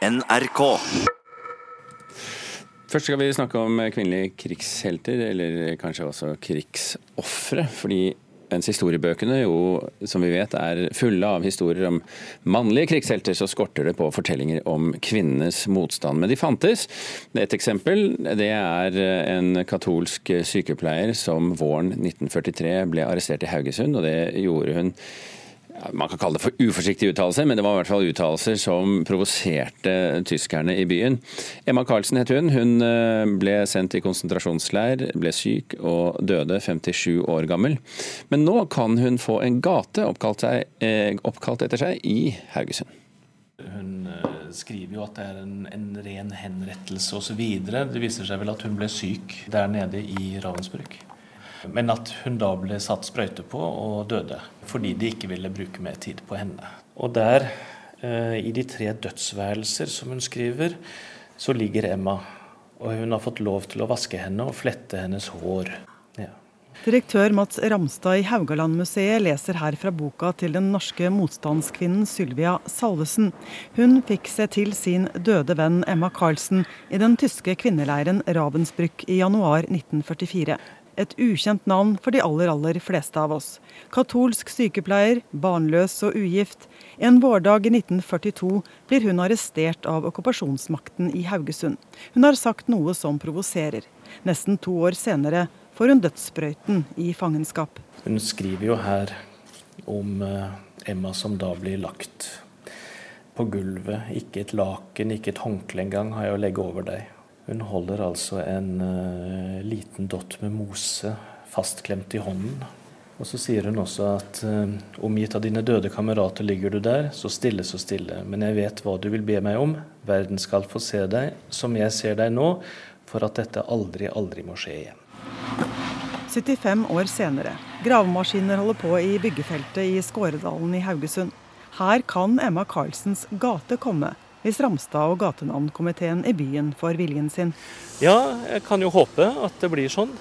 NRK. Først skal vi snakke om kvinnelige krigshelter, eller kanskje også krigsofre. Fordi mens historiebøkene jo, som vi vet, er fulle av historier om mannlige krigshelter, så skorter det på fortellinger om kvinnenes motstand. Men de fantes. Et eksempel det er en katolsk sykepleier som våren 1943 ble arrestert i Haugesund, og det gjorde hun man kan kalle det for uforsiktige uttalelser, men det var i hvert fall uttalelser som provoserte tyskerne i byen. Emma Karlsen het hun. Hun eh, ble sendt i konsentrasjonsleir, ble syk og døde 57 år gammel. Men nå kan hun få en gate oppkalt, seg, eh, oppkalt etter seg i Haugesund. Hun eh, skriver jo at det er en, en ren henrettelse osv. Det viser seg vel at hun ble syk der nede i Ravensbrück. Men at hun da ble satt sprøyte på og døde fordi de ikke ville bruke mer tid på henne. Og der, eh, i de tre dødsværelser som hun skriver, så ligger Emma. Og hun har fått lov til å vaske henne og flette hennes hår. Ja. Direktør Mats Ramstad i Haugalandmuseet leser her fra boka til den norske motstandskvinnen Sylvia Salvesen. Hun fikk se til sin døde venn Emma Karlsen i den tyske kvinneleiren Ravensbrück i januar 1944 et ukjent navn for de aller, aller fleste av oss. Katolsk sykepleier, barnløs og ugift. En vårdag i 1942 blir hun arrestert av okkupasjonsmakten i Haugesund. Hun har sagt noe som provoserer. Nesten to år senere får hun dødssprøyten i fangenskap. Hun skriver jo her om eh, Emma som da blir lagt på gulvet. Ikke et laken, ikke et håndkle engang har jeg å legge over deg. Hun holder altså en uh, liten dott med mose fastklemt i hånden. Og så sier hun også at uh, omgitt av dine døde kamerater ligger du der, så stille, så stille. Men jeg vet hva du vil be meg om. Verden skal få se deg som jeg ser deg nå, for at dette aldri, aldri må skje igjen. 75 år senere. Gravemaskiner holder på i byggefeltet i Skåredalen i Haugesund. Her kan Emma Karlsens gate komme hvis Ramstad og gatenavnkomiteen i byen får viljen sin. Ja, jeg kan jo håpe at det blir sånn.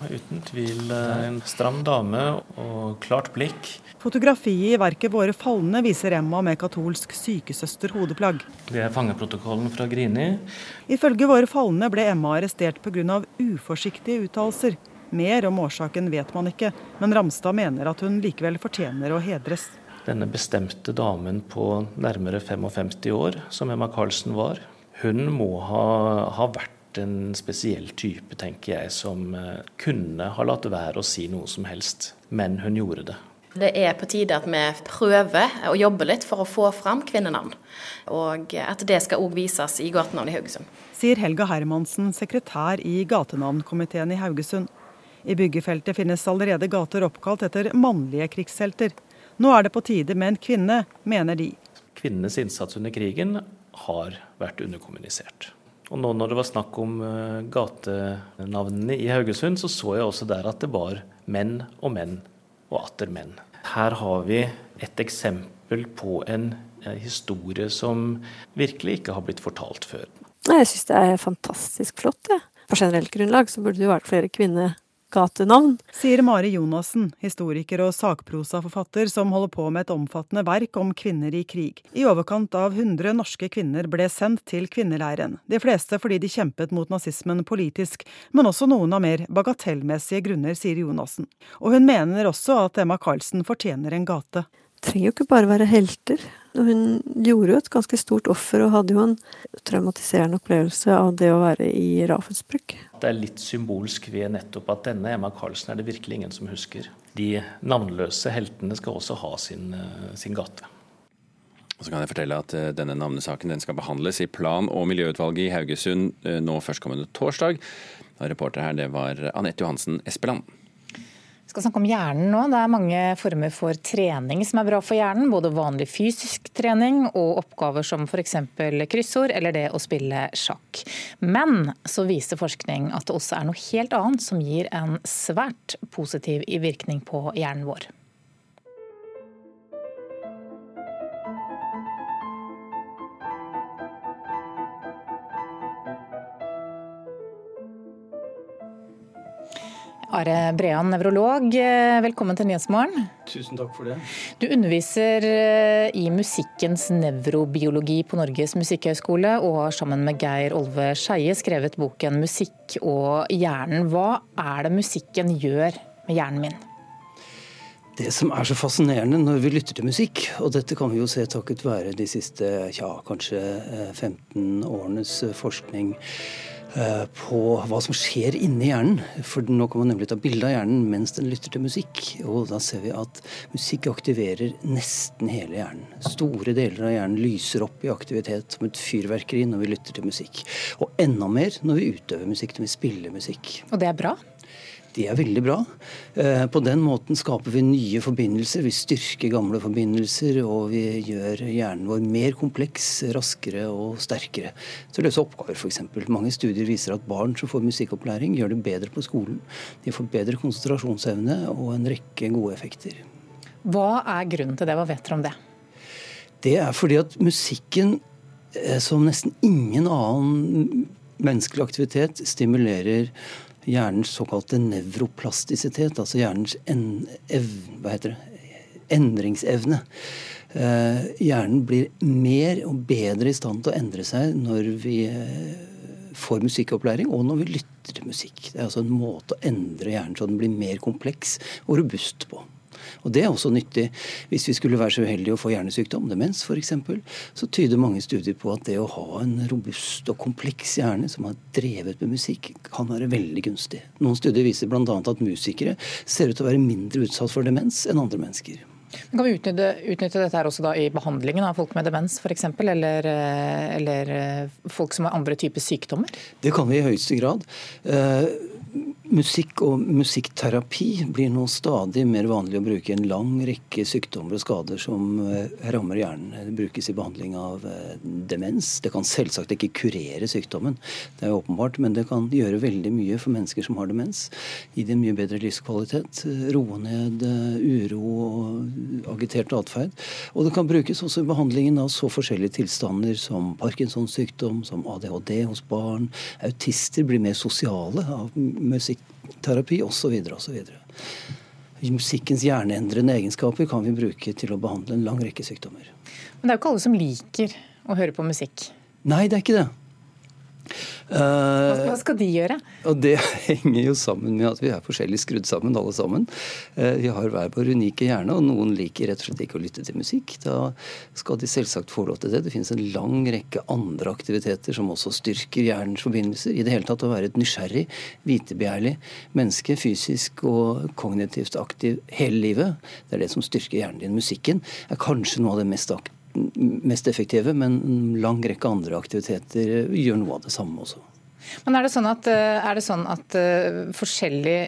Uten tvil eh, en stram dame og klart blikk. Fotografiet i verket 'Våre falne' viser Emma med katolsk sykesøster-hodeplagg. Det er fangeprotokollen fra Grini. Ifølge 'Våre falne' ble Emma arrestert pga. uforsiktige uttalelser. Mer om årsaken vet man ikke, men Ramstad mener at hun likevel fortjener å hedres denne bestemte damen på nærmere 55 år, som Emma Karlsen var, hun må ha, ha vært en spesiell type, tenker jeg, som eh, kunne ha latt være å si noe som helst. Men hun gjorde det. Det er på tide at vi prøver å jobbe litt for å få fram kvinnenavn. Og at det skal òg vises i gatenavn i Haugesund. Sier Helga Hermansen, sekretær i gatenavnkomiteen i Haugesund. I byggefeltet finnes allerede gater oppkalt etter mannlige krigshelter. Nå er det på tide med en kvinne, mener de. Kvinnenes innsats under krigen har vært underkommunisert. Og nå når det var snakk om eh, gatenavnene i Haugesund, så så jeg også der at det var menn og menn og atter menn. Her har vi et eksempel på en eh, historie som virkelig ikke har blitt fortalt før. Jeg syns det er fantastisk flott. Ja. På generelt grunnlag så burde det jo vært flere kvinner gatenavn. Sier Mari Jonassen, historiker og sakprosaforfatter som holder på med et omfattende verk om kvinner i krig. I overkant av 100 norske kvinner ble sendt til kvinneleiren. De fleste fordi de kjempet mot nazismen politisk, men også noen av mer bagatellmessige grunner, sier Jonassen. Og hun mener også at Emma Karlsen fortjener en gate. Trenger jo ikke bare være helter. Hun gjorde jo et ganske stort offer og hadde jo en traumatiserende opplevelse av det å være i Ravensbrück. Det er litt symbolsk ved nettopp at denne Emma Karlsen er det virkelig ingen som husker. De navnløse heltene skal også ha sin, eh, sin gate. Så kan jeg fortelle at eh, Denne navnesaken den skal behandles i plan- og miljøutvalget i Haugesund eh, nå førstkommende torsdag. Reporter her det var Anette Johansen Espeland. Vi skal snakke om hjernen nå. Det er mange former for trening som er bra for hjernen. Både vanlig fysisk trening og oppgaver som f.eks. kryssord eller det å spille sjakk. Men så viser forskning at det også er noe helt annet som gir en svært positiv virkning på hjernen vår. Are Brean, nevrolog, velkommen til Nyhetsmorgen. Tusen takk for det. Du underviser eh, i musikkens nevrobiologi på Norges musikkhøgskole, og har sammen med Geir Olve Skeie skrevet boken 'Musikk og hjernen'. Hva er det musikken gjør med hjernen min? Det som er så fascinerende når vi lytter til musikk, og dette kan vi jo se takket være de siste ja, kanskje 15 eh, årenes forskning Eh, på hva som skjer inni hjernen. For nå kan man nemlig ta bilde av hjernen mens den lytter til musikk. Og da ser vi at musikk aktiverer nesten hele hjernen. Store deler av hjernen lyser opp i aktivitet som et fyrverkeri når vi lytter til musikk. Og enda mer når vi utøver musikk, når vi spiller musikk. Og det er bra? De er veldig bra. Eh, på den måten skaper vi nye forbindelser. Vi styrker gamle forbindelser, og vi gjør hjernen vår mer kompleks, raskere og sterkere Så løse oppgaver, f.eks. Mange studier viser at barn som får musikkopplæring, gjør det bedre på skolen. De får bedre konsentrasjonsevne og en rekke gode effekter. Hva er grunnen til det? Hva vet dere om det? Det er fordi at musikken, eh, som nesten ingen annen menneskelig aktivitet, stimulerer hjernens såkalte nevroplastisitet, altså hjernens en, ev, det, endringsevne. Eh, hjernen blir mer og bedre i stand til å endre seg når vi eh, får musikkopplæring, og når vi lytter til musikk. Det er altså en måte å endre hjernen så den blir mer kompleks og robust på. Og Det er også nyttig hvis vi skulle være så uheldige å få hjernesykdom, demens f.eks. Så tyder mange studier på at det å ha en robust og kompleks hjerne som har drevet med musikk, kan være veldig gunstig. Noen studier viser bl.a. at musikere ser ut til å være mindre utsatt for demens enn andre mennesker. Kan vi utnytte, utnytte dette her også i behandlingen av folk med demens f.eks., eller, eh, eller eh, folk som har andre typer sykdommer? Det kan vi i høyeste grad. Uh, Musikk og musikkterapi blir nå stadig mer vanlig å bruke i en lang rekke sykdommer og skader som eh, rammer hjernen. Det brukes i behandling av eh, demens. Det kan selvsagt ikke kurere sykdommen, det er åpenbart, men det kan gjøre veldig mye for mennesker som har demens. Gi dem mye bedre livskvalitet, roe ned eh, uro og agitert atferd. Og det kan brukes også i behandlingen av så forskjellige tilstander som Parkinsons sykdom, som ADHD hos barn. Autister blir mer sosiale av musikk musikkterapi osv. osv. Musikkens hjerneendrende egenskaper kan vi bruke til å behandle en lang rekke sykdommer. Men det er jo ikke alle som liker å høre på musikk? Nei, det er ikke det. Hva skal de gjøre? Og Det henger jo sammen med at vi er forskjellig skrudd sammen, alle sammen. Eh, vi har hver vår unike hjerne, og noen liker rett og slett ikke å lytte til musikk. Da skal de selvsagt få lov til det. Det finnes en lang rekke andre aktiviteter som også styrker hjernens forbindelser. I det hele tatt å være et nysgjerrig, vitebegjærlig menneske, fysisk og kognitivt aktiv hele livet. Det er det som styrker hjernen din. Musikken er kanskje noe av det mest aktive mest effektive, men en lang rekke andre aktiviteter gjør noe av det samme også. Men Er det sånn at, eh, er det sånn at uh, forskjellig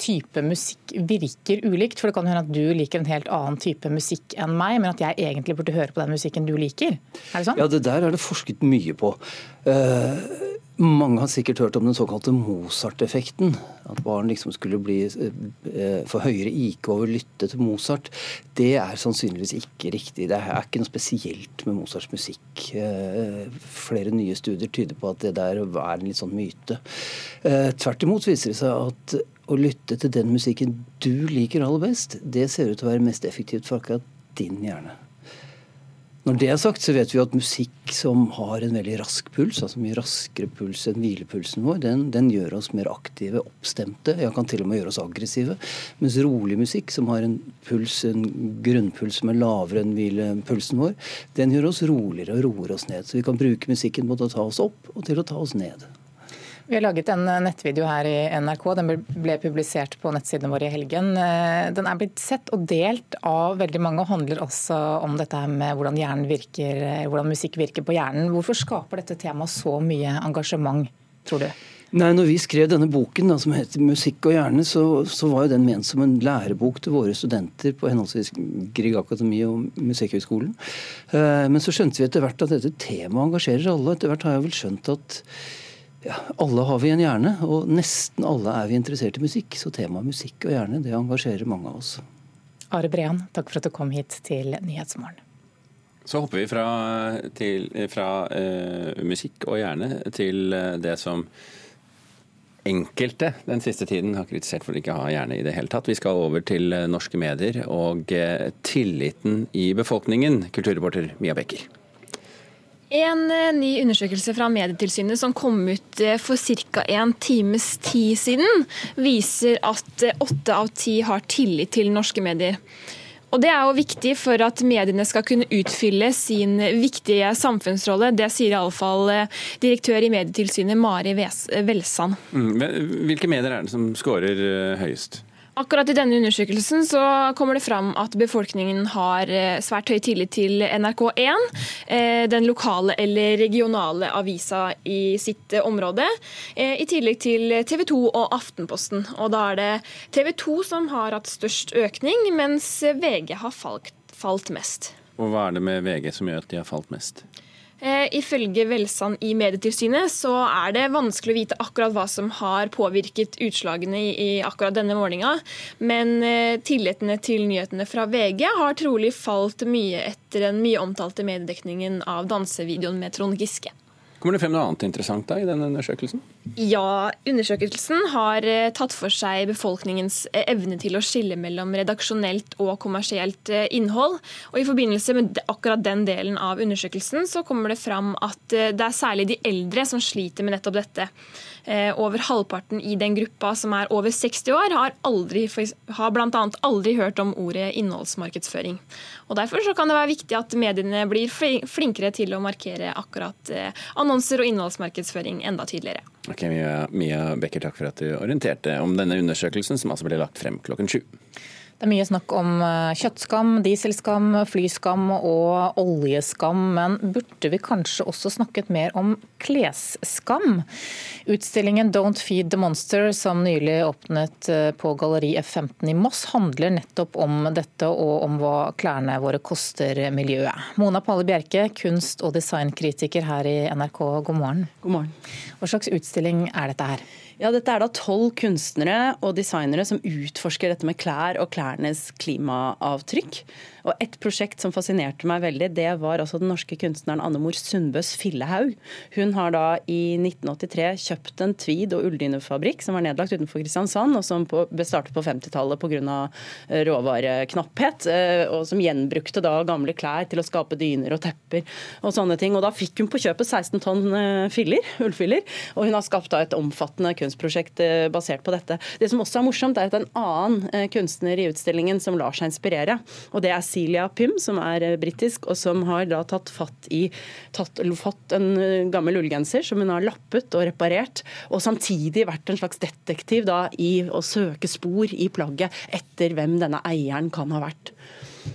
type musikk virker ulikt? For det kan hende at du liker en helt annen type musikk enn meg, men at jeg egentlig burde høre på den musikken du liker? Er det sånn? Ja, det der er det forsket mye på. Uh, mange har sikkert hørt om den såkalte Mozart-effekten. At barn liksom skulle bli få høyere IK over å lytte til Mozart. Det er sannsynligvis ikke riktig. Det er ikke noe spesielt med Mozarts musikk. Eh, flere nye studier tyder på at det der er en litt sånn myte. Eh, tvert imot viser det seg at å lytte til den musikken du liker aller best, det ser ut til å være mest effektivt for akkurat din hjerne. Når det er sagt, så vet vi at musikk som har en veldig rask puls, altså mye raskere puls enn hvilepulsen vår, den, den, gjør oss mer aktive, oppstemte. Ja, kan til og med gjøre oss aggressive. Mens rolig musikk, som har en puls, en grunnpuls som er lavere enn hvilepulsen vår, den gjør oss roligere og roer oss ned. Så vi kan bruke musikken både til å ta oss opp og til å ta oss ned. Vi har laget en nettvideo her i NRK. Den ble publisert på nettsidene våre i helgen. Eh, den er blitt sett og delt av veldig mange og handler også om dette med hvordan, virker, eh, hvordan musikk virker på hjernen. Hvorfor skaper dette temaet så mye engasjement, tror du? Nei, når vi skrev denne boken da, som heter 'Musikk og hjerne', så, så, var jo den ment som en lærebok til våre studenter på henholdsvis Grieg Akademi og Musikkhøgskolen. Eh, men så skjønte vi etter hvert at dette temaet engasjerer alle. Etter hvert har jeg vel skjønt at ja, alle har vi en hjerne, og nesten alle er vi interessert i musikk. Så temaet musikk og hjerne det engasjerer mange av oss. Are Brean, takk for at du kom hit til Nyhetsmorgen. Så hopper vi fra, til, fra uh, musikk og hjerne til uh, det som enkelte den siste tiden har kritisert for å ikke ha hjerne i det hele tatt. Vi skal over til norske medier og tilliten i befolkningen. Kulturreporter Mia Becker. En ny undersøkelse fra Medietilsynet som kom ut for ca. en times tid siden, viser at åtte av ti har tillit til norske medier. Og Det er jo viktig for at mediene skal kunne utfylle sin viktige samfunnsrolle. Det sier iallfall eh, direktør i Medietilsynet Mari Velsand. Mm, hvilke medier er det som scorer eh, høyest? Akkurat i denne undersøkelsen så kommer det fram at befolkningen har eh, svært høy tillit til NRK1, eh, den lokale eller regionale avisa i sitt eh, område, i tillegg til TV 2 og Aftenposten. Og da er det TV 2 som har hatt størst økning, mens VG har falt, falt mest. Og hva er det med VG som gjør at de har falt mest? Eh, ifølge Velstand i Medietilsynet så er det vanskelig å vite akkurat hva som har påvirket utslagene i, akkurat denne målinga, men eh, tillitene til nyhetene fra VG har trolig falt mye etter den mye omtalte mediedekningen av dansevideoen med Trond Giske. Kommer det frem noe annet interessant da i denne undersøkelsen? Ja, undersøkelsen har eh, tatt for seg befolkningens eh, evne til å skille mellom redaksjonelt og kommersielt eh, innhold. Og I forbindelse med akkurat den delen av undersøkelsen så kommer det fram at det er særlig de eldre som sliter med nettopp dette. Over halvparten i den gruppa som er over 60 år, har, aldri, har bl.a. aldri hørt om ordet innholdsmarkedsføring. Og Derfor kan det være viktig at mediene blir flinkere til å markere akkurat annonser og innholdsmarkedsføring enda tydeligere. Ok, Mia, Mia Becker, takk for at du orienterte om denne undersøkelsen, som altså ble lagt frem klokken sju. Det er mye snakk om eh, kjøttskam, dieselskam, flyskam og oljeskam. Men burde vi kanskje også snakket mer om klesskam? Utstillingen Don't Feed the Monster, som nylig åpnet eh, på Galleri F15 i Moss, handler nettopp om dette og om hva klærne våre koster miljøet. Mona Palle Bjerke, kunst- og designkritiker her i NRK, god morgen. God morgen. Hva slags utstilling er dette her? Ja, Dette er da tolv kunstnere og designere som utforsker dette med klær og klærnes klimaavtrykk. Og Et prosjekt som fascinerte meg veldig, det var altså den norske kunstneren Annemor Sundbøs Fillehaug. Hun har da i 1983 kjøpt en tweed- og ulldynefabrikk som var nedlagt utenfor Kristiansand, og som ble startet på 50-tallet pga. Eh, råvareknapphet. Eh, og som gjenbrukte da gamle klær til å skape dyner og tepper og sånne ting. Og da fikk hun på kjøpet 16 tonn eh, filler, ullfiller, og hun har skapt da et omfattende kunstprosjekt basert på dette. Det som også er morsomt, er at en annen kunstner i utstillingen som lar seg inspirere, og det er Celia Pym, som er eh, britisk, og som har da tatt fatt i tatt, fått en eh, gammel ullgenser som hun har lappet og reparert, og samtidig vært en slags detektiv da i å søke spor i plagget etter hvem denne eieren kan ha vært.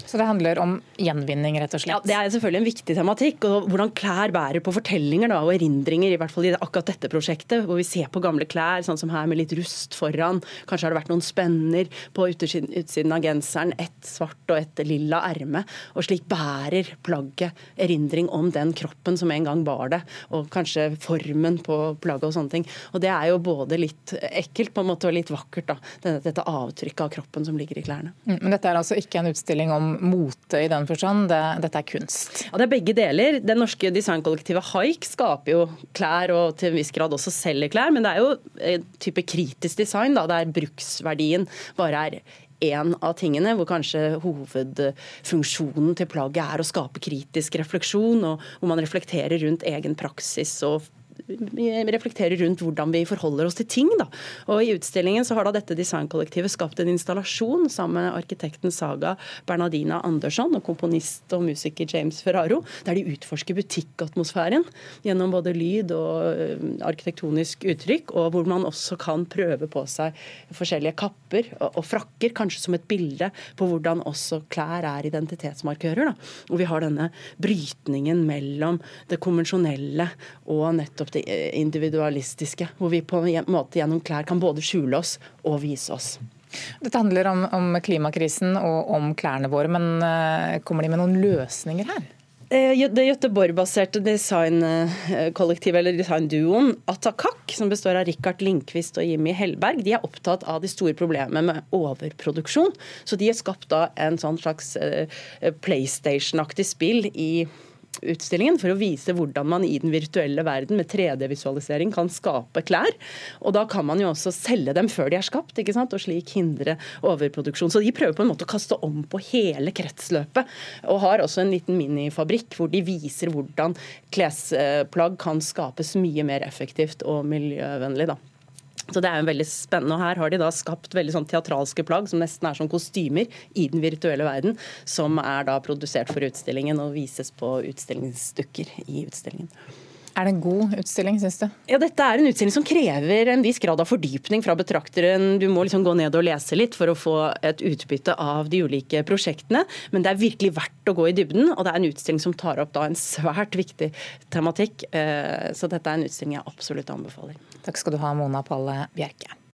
Så det handler om gjenvinning, rett og slett? Ja, Det er selvfølgelig en viktig tematikk. og Hvordan klær bærer på fortellinger da, og erindringer, i hvert fall i akkurat dette prosjektet. Hvor vi ser på gamle klær, sånn som her med litt rust foran. Kanskje har det vært noen spenner på utsiden, utsiden av genseren. Et svart og et lilla erme. Og slik bærer plagget erindring om den kroppen som en gang bar det. Og kanskje formen på plagget og sånne ting. Og det er jo både litt ekkelt på en måte og litt vakkert, da. Dette, dette avtrykket av kroppen som ligger i klærne. Mm, men dette er altså ikke en utstilling om om mote i den forstand. Det, dette er kunst. Ja, Det er begge deler. Det norske designkollektivet Haik skaper jo klær, og til en viss grad også selger klær. Men det er jo en type kritisk design, da, der bruksverdien bare er én av tingene, hvor kanskje hovedfunksjonen til plagget er å skape kritisk refleksjon, og hvor man reflekterer rundt egen praksis og reflekterer rundt hvordan vi forholder oss til ting. Da. Og I utstillingen så har da dette designkollektivet skapt en installasjon sammen med arkitekten Saga Bernadina Andersson og komponist og musiker James Ferraro, der de utforsker butikkatmosfæren gjennom både lyd og øh, arkitektonisk uttrykk, og hvor man også kan prøve på seg forskjellige kapper og frakker, kanskje som et bilde på hvordan også klær er identitetsmarkører. Da. Og vi har denne brytningen mellom det konvensjonelle og nettopp det individualistiske, hvor vi på en måte gjennom klær kan både skjule oss og vise oss. Dette handler om, om klimakrisen og om klærne våre, men uh, kommer de med noen løsninger her? Eh, det Göteborg-baserte designkollektivet eller designduoen Atakak, som består av Rikard Lindqvist og Jimmy Hellberg, de er opptatt av de store problemene med overproduksjon. Så de har skapt en sånn slags eh, PlayStation-aktig spill i utstillingen for å vise hvordan man i den virtuelle verden med 3D-visualisering kan skape klær. Og da kan man jo også selge dem før de er skapt, ikke sant? og slik hindre overproduksjon. Så de prøver på en måte å kaste om på hele kretsløpet, og har også en liten minifabrikk hvor de viser hvordan klesplagg kan skapes mye mer effektivt og miljøvennlig. da. Så det er jo veldig spennende. og Her har de da skapt veldig sånn teatralske plagg som nesten er som kostymer i den virtuelle verden, som er da produsert for utstillingen og vises på utstillingsdukker i utstillingen. Er det en god utstilling, syns du? Ja, Dette er en utstilling som krever en viss grad av fordypning fra betrakteren. Du må liksom gå ned og lese litt for å få et utbytte av de ulike prosjektene. Men det er virkelig verdt å gå i dybden, og det er en utstilling som tar opp da en svært viktig tematikk. Eh, så dette er en utstilling jeg absolutt anbefaler. Takk skal du ha, Mona Palle Bjerke.